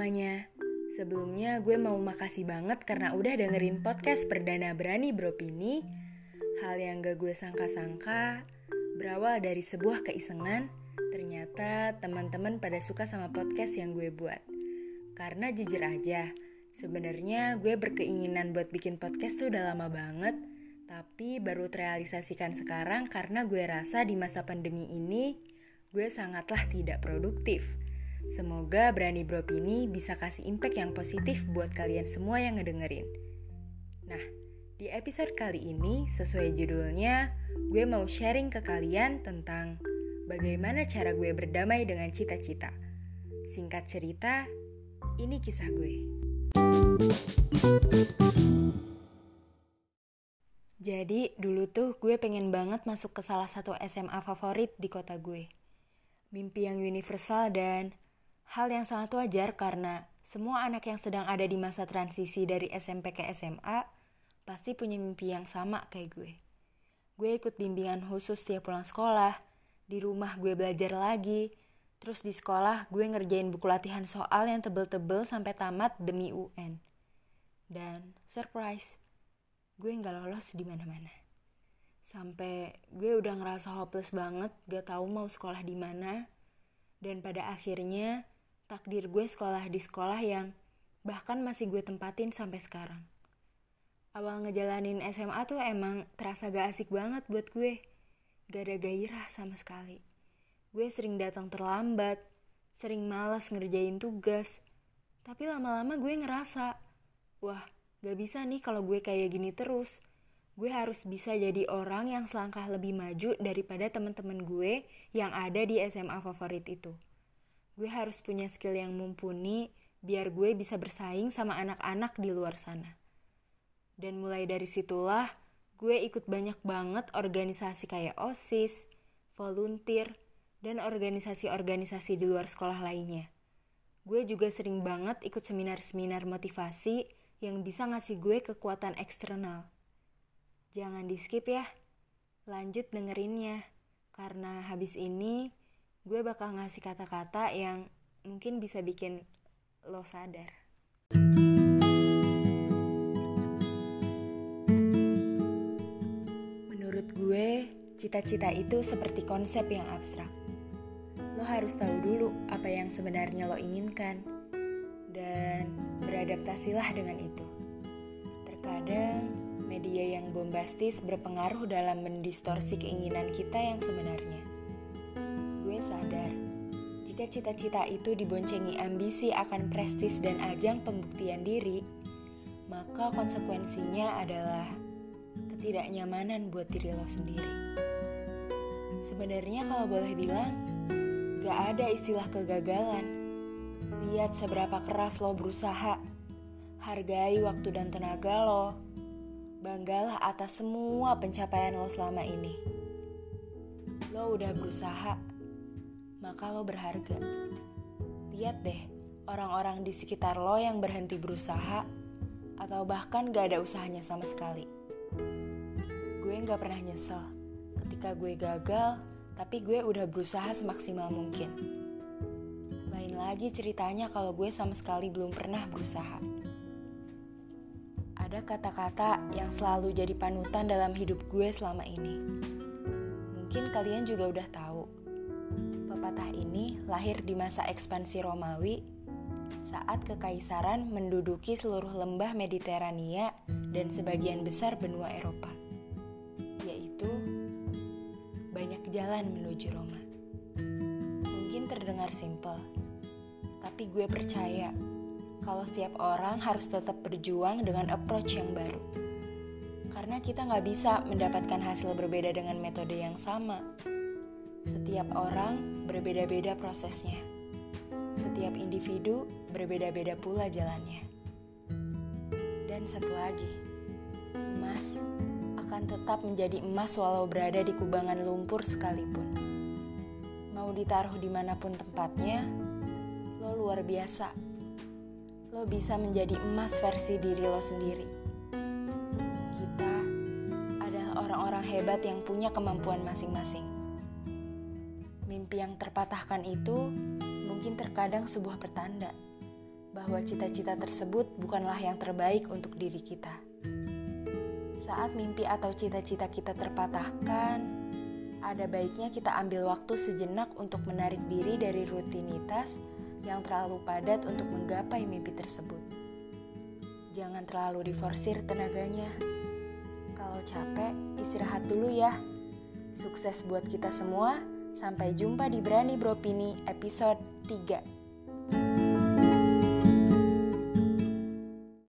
semuanya. Sebelumnya gue mau makasih banget karena udah dengerin podcast Perdana Berani Beropini. Hal yang gak gue sangka-sangka berawal dari sebuah keisengan. Ternyata teman-teman pada suka sama podcast yang gue buat. Karena jujur aja, sebenarnya gue berkeinginan buat bikin podcast tuh udah lama banget. Tapi baru terrealisasikan sekarang karena gue rasa di masa pandemi ini gue sangatlah tidak produktif Semoga Berani Beropini bisa kasih impact yang positif buat kalian semua yang ngedengerin. Nah, di episode kali ini sesuai judulnya, gue mau sharing ke kalian tentang bagaimana cara gue berdamai dengan cita-cita. Singkat cerita, ini kisah gue. Jadi dulu tuh gue pengen banget masuk ke salah satu SMA favorit di kota gue. Mimpi yang universal dan Hal yang sangat wajar karena semua anak yang sedang ada di masa transisi dari SMP ke SMA pasti punya mimpi yang sama kayak gue. Gue ikut bimbingan khusus tiap pulang sekolah, di rumah gue belajar lagi, terus di sekolah gue ngerjain buku latihan soal yang tebel-tebel sampai tamat demi UN. Dan surprise, gue nggak lolos di mana-mana. Sampai gue udah ngerasa hopeless banget, gak tahu mau sekolah di mana. Dan pada akhirnya takdir gue sekolah di sekolah yang bahkan masih gue tempatin sampai sekarang. Awal ngejalanin SMA tuh emang terasa gak asik banget buat gue. Gak ada gairah sama sekali. Gue sering datang terlambat, sering malas ngerjain tugas. Tapi lama-lama gue ngerasa, wah gak bisa nih kalau gue kayak gini terus. Gue harus bisa jadi orang yang selangkah lebih maju daripada teman-teman gue yang ada di SMA favorit itu gue harus punya skill yang mumpuni biar gue bisa bersaing sama anak-anak di luar sana. Dan mulai dari situlah gue ikut banyak banget organisasi kayak OSIS, volunteer, dan organisasi-organisasi di luar sekolah lainnya. Gue juga sering banget ikut seminar-seminar motivasi yang bisa ngasih gue kekuatan eksternal. Jangan di skip ya, lanjut dengerinnya, karena habis ini gue bakal ngasih kata-kata yang mungkin bisa bikin lo sadar. Menurut gue, cita-cita itu seperti konsep yang abstrak. Lo harus tahu dulu apa yang sebenarnya lo inginkan dan beradaptasilah dengan itu. Terkadang media yang bombastis berpengaruh dalam mendistorsi keinginan kita yang sebenarnya sadar jika cita-cita itu diboncengi ambisi akan prestis dan ajang pembuktian diri, maka konsekuensinya adalah ketidaknyamanan buat diri lo sendiri. Sebenarnya kalau boleh bilang, gak ada istilah kegagalan. Lihat seberapa keras lo berusaha, hargai waktu dan tenaga lo, banggalah atas semua pencapaian lo selama ini. Lo udah berusaha, maka lo berharga. Lihat deh, orang-orang di sekitar lo yang berhenti berusaha, atau bahkan gak ada usahanya sama sekali. Gue gak pernah nyesel ketika gue gagal, tapi gue udah berusaha semaksimal mungkin. Lain lagi ceritanya kalau gue sama sekali belum pernah berusaha. Ada kata-kata yang selalu jadi panutan dalam hidup gue selama ini. Mungkin kalian juga udah tahu Pepatah ini lahir di masa ekspansi Romawi saat kekaisaran menduduki seluruh lembah Mediterania dan sebagian besar benua Eropa, yaitu banyak jalan menuju Roma. Mungkin terdengar simpel, tapi gue percaya kalau setiap orang harus tetap berjuang dengan approach yang baru. Karena kita nggak bisa mendapatkan hasil berbeda dengan metode yang sama. Setiap orang berbeda-beda prosesnya. Setiap individu berbeda-beda pula jalannya. Dan satu lagi, emas akan tetap menjadi emas walau berada di kubangan lumpur sekalipun. Mau ditaruh di mana pun tempatnya, lo luar biasa. Lo bisa menjadi emas versi diri lo sendiri. Kita adalah orang-orang hebat yang punya kemampuan masing-masing mimpi yang terpatahkan itu mungkin terkadang sebuah pertanda bahwa cita-cita tersebut bukanlah yang terbaik untuk diri kita. Saat mimpi atau cita-cita kita terpatahkan, ada baiknya kita ambil waktu sejenak untuk menarik diri dari rutinitas yang terlalu padat untuk menggapai mimpi tersebut. Jangan terlalu diforsir tenaganya. Kalau capek, istirahat dulu ya. Sukses buat kita semua. Sampai jumpa di Berani Bropini episode 3.